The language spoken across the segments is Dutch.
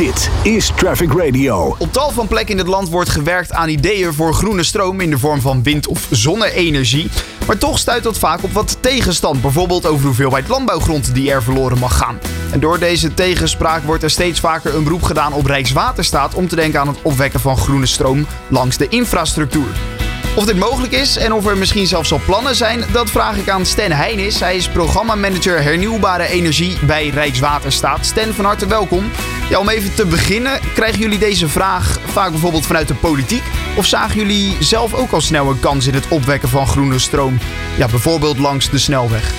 Dit is Traffic Radio. Op tal van plekken in het land wordt gewerkt aan ideeën voor groene stroom in de vorm van wind- of zonne-energie. Maar toch stuit dat vaak op wat tegenstand, bijvoorbeeld over de hoeveelheid landbouwgrond die er verloren mag gaan. En door deze tegenspraak wordt er steeds vaker een beroep gedaan op Rijkswaterstaat om te denken aan het opwekken van groene stroom langs de infrastructuur. Of dit mogelijk is en of er misschien zelfs al plannen zijn, dat vraag ik aan Sten Heinis. Hij is programmamanager hernieuwbare energie bij Rijkswaterstaat. Sten, van harte welkom. Ja, om even te beginnen, krijgen jullie deze vraag vaak bijvoorbeeld vanuit de politiek? Of zagen jullie zelf ook al snel een kans in het opwekken van groene stroom? Ja, bijvoorbeeld langs de snelweg.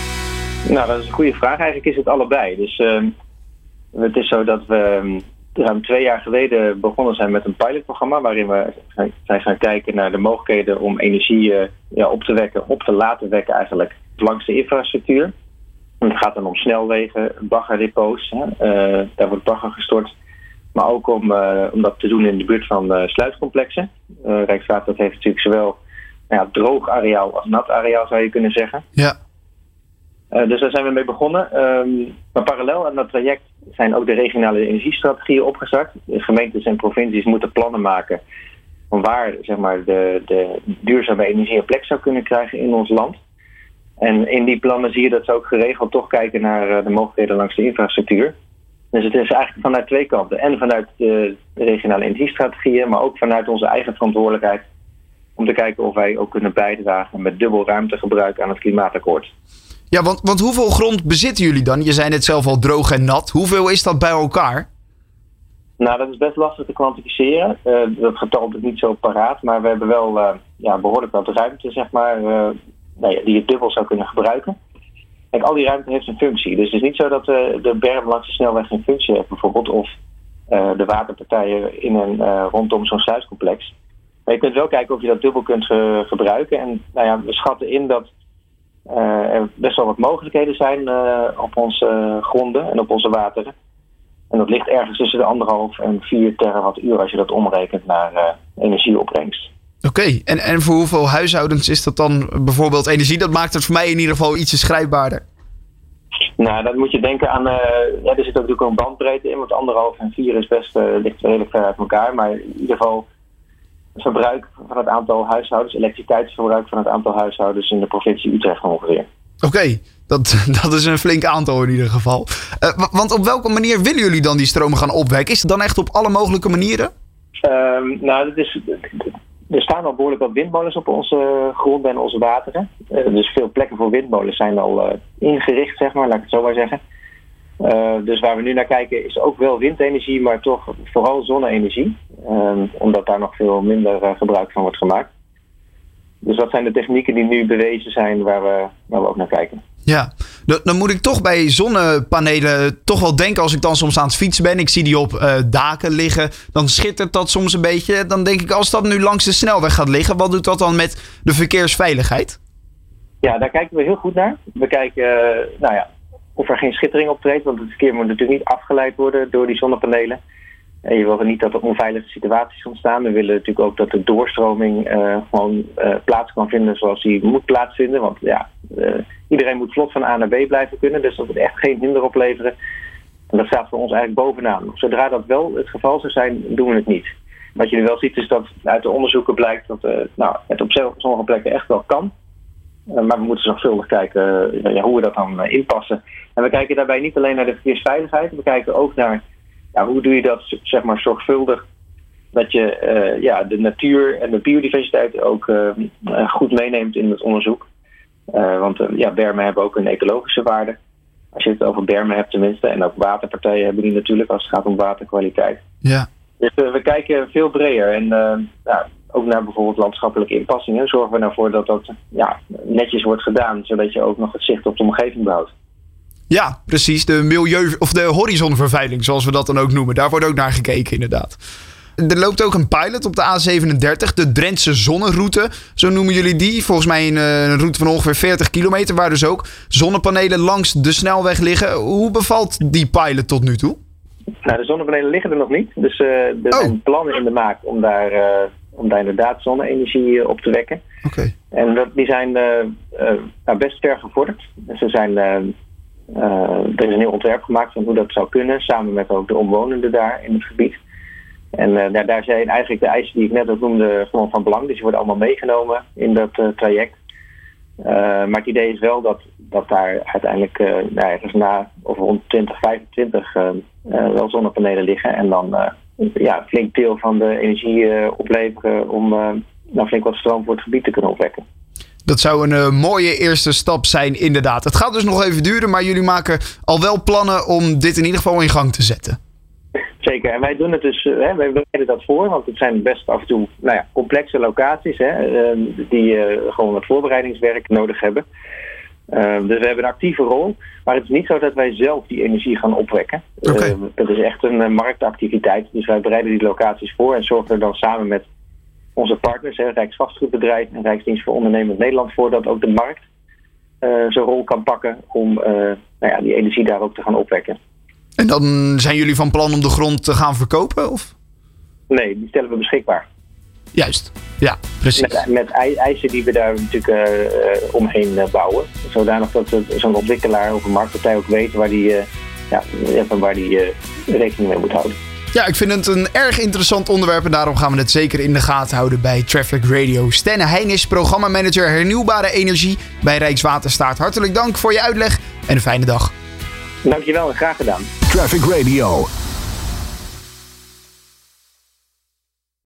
Nou, dat is een goede vraag. Eigenlijk is het allebei. Dus uh, het is zo dat we ruim twee jaar geleden begonnen zijn met een pilotprogramma waarin we zijn gaan kijken naar de mogelijkheden om energie uh, ja, op te wekken, op te laten wekken eigenlijk langs de infrastructuur. Het gaat dan om snelwegen, baggerdepots, uh, daar wordt bagger gestort. Maar ook om, uh, om dat te doen in de buurt van sluitcomplexen. Rijkswaterstaat heeft natuurlijk zowel nou ja, droog areaal als nat areaal zou je kunnen zeggen. Ja. Uh, dus daar zijn we mee begonnen. Um, maar parallel aan dat traject zijn ook de regionale energiestrategieën opgezet. De gemeentes en provincies moeten plannen maken van waar zeg maar, de, de duurzame energie een plek zou kunnen krijgen in ons land. En in die plannen zie je dat ze ook geregeld toch kijken naar uh, de mogelijkheden langs de infrastructuur. Dus het is eigenlijk vanuit twee kanten. En vanuit de regionale energiestrategieën, maar ook vanuit onze eigen verantwoordelijkheid. Om te kijken of wij ook kunnen bijdragen met dubbel ruimtegebruik aan het klimaatakkoord. Ja, want, want hoeveel grond bezitten jullie dan? Je zei net zelf al droog en nat. Hoeveel is dat bij elkaar? Nou, dat is best lastig te kwantificeren. Uh, dat getal is niet zo paraat, maar we hebben wel uh, ja, behoorlijk wat ruimte, zeg maar, uh, nou die je dubbel zou kunnen gebruiken. Kijk, al die ruimte heeft een functie. Dus het is niet zo dat de berm langs de snelweg geen functie heeft, bijvoorbeeld, of de waterpartijen in en rondom zo'n sluiscomplex. Maar je kunt wel kijken of je dat dubbel kunt gebruiken. En nou ja, we schatten in dat er best wel wat mogelijkheden zijn uh, op onze gronden en op onze wateren. En dat ligt ergens tussen de anderhalf en vier terawattuur als je dat omrekent naar energieopbrengst. Oké, okay. en, en voor hoeveel huishoudens is dat dan bijvoorbeeld energie? Dat maakt het voor mij in ieder geval ietsje schrijfbaarder. Nou, dan moet je denken aan. ja, er zit ook natuurlijk een bandbreedte in, want anderhalf en vier is best, ligt redelijk ver uit elkaar. Maar in ieder geval verbruik van het aantal huishoudens, elektriciteitsverbruik van het aantal huishoudens in de provincie Utrecht ongeveer. Oké, okay, dat, dat is een flink aantal in ieder geval. Uh, want op welke manier willen jullie dan die stromen gaan opwekken? Is het dan echt op alle mogelijke manieren? Um, nou, dat is, er staan al behoorlijk wat windmolens op onze grond en onze wateren. Uh, dus veel plekken voor windmolens zijn al uh, ingericht, zeg maar, laat ik het zo maar zeggen. Uh, dus waar we nu naar kijken is ook wel windenergie, maar toch vooral zonne-energie. Uh, omdat daar nog veel minder uh, gebruik van wordt gemaakt. Dus dat zijn de technieken die nu bewezen zijn waar we, waar we ook naar kijken. Ja, dan moet ik toch bij zonnepanelen toch wel denken als ik dan soms aan het fietsen ben. Ik zie die op daken liggen. Dan schittert dat soms een beetje. Dan denk ik als dat nu langs de snelweg gaat liggen, wat doet dat dan met de verkeersveiligheid? Ja, daar kijken we heel goed naar. We kijken, nou ja, of er geen schittering optreedt. Want het verkeer moet natuurlijk niet afgeleid worden door die zonnepanelen. En je wil niet dat er onveilige situaties ontstaan. We willen natuurlijk ook dat de doorstroming uh, gewoon uh, plaats kan vinden zoals die moet plaatsvinden. Want ja, iedereen moet vlot van A naar B blijven kunnen. Dus dat moet echt geen hinder opleveren. En dat staat voor ons eigenlijk bovenaan. Zodra dat wel het geval zou zijn, doen we het niet. Wat je nu wel ziet is dat uit de onderzoeken blijkt dat nou, het op sommige plekken echt wel kan. maar we moeten zorgvuldig kijken ja, hoe we dat dan inpassen. En we kijken daarbij niet alleen naar de verkeersveiligheid, we kijken ook naar ja, hoe doe je dat zeg maar, zorgvuldig. Dat je uh, ja, de natuur en de biodiversiteit ook uh, goed meeneemt in het onderzoek. Want ja, bermen hebben ook een ecologische waarde. Als je het over bermen hebt tenminste. En ook waterpartijen hebben die natuurlijk als het gaat om waterkwaliteit. Ja. Dus we kijken veel breder. En ja, ook naar bijvoorbeeld landschappelijke inpassingen. Zorgen we ervoor dat dat ja, netjes wordt gedaan. Zodat je ook nog het zicht op de omgeving behoudt. Ja, precies. De milieu- of de horizonvervuiling, zoals we dat dan ook noemen. Daar wordt ook naar gekeken, inderdaad. Er loopt ook een pilot op de A37, de Drentse Zonneroute. Zo noemen jullie die. Volgens mij een, een, route van ongeveer 40 kilometer, waar dus ook zonnepanelen langs de snelweg liggen. Hoe bevalt die pilot tot nu toe? Nou, de zonnepanelen liggen er nog niet. Dus uh, er oh. zijn plannen in de maak om daar, uh, om daar inderdaad zonne-energie op te wekken. Oké. Okay. En dat, die zijn uh, nou, best ver gevorderd. Ze zijn er is een heel ontwerp gemaakt van hoe dat zou kunnen, samen met ook de omwonenden daar in het gebied. En daar, daar zijn eigenlijk de eisen die ik net ook noemde gewoon van belang. Dus die worden allemaal meegenomen in dat traject. maar het idee is wel dat, dat daar uiteindelijk nou, na of rond 2025 wel zonnepanelen liggen. En dan ja, flink deel van de energie opleveren om nou, flink wat stroom voor het gebied te kunnen opwekken. Dat zou een uh, mooie eerste stap zijn, inderdaad. Het gaat dus nog even duren, maar jullie maken al wel plannen om dit in ieder geval in gang te zetten. Zeker, en wij doen het dus, uh, hè, wij bereiden dat voor, want het zijn best af en toe nou ja, complexe locaties hè, uh, die gewoon wat voorbereidingswerk nodig hebben. Dus we hebben een actieve rol, maar het is niet zo dat wij zelf die energie gaan opwekken. Okay. Het is echt een marktactiviteit, dus wij bereiden die locaties voor en zorgen er dan samen met onze partners, hè, Rijksvastgoedbedrijf en Rijksdienst voor Ondernemend Nederland, voor dat ook de markt uh, zijn rol kan pakken om uh, nou ja, die energie daar ook te gaan opwekken. En dan zijn jullie van plan om de grond te gaan verkopen? Of? Nee, die stellen we beschikbaar. Juist, ja, precies. Met, met eisen die we daar natuurlijk uh, omheen bouwen. Zodanig dat zo'n ontwikkelaar of een marktpartij ook weet waar die, ja, waar die rekening mee moet houden. Ja, ik vind het een erg interessant onderwerp en daarom gaan we het zeker in de gaten houden bij Traffic Radio. Stenne Heijn is programmamanager hernieuwbare energie bij Rijkswaterstaat. Hartelijk dank voor je uitleg en een fijne dag. Dankjewel en graag gedaan. Traffic Radio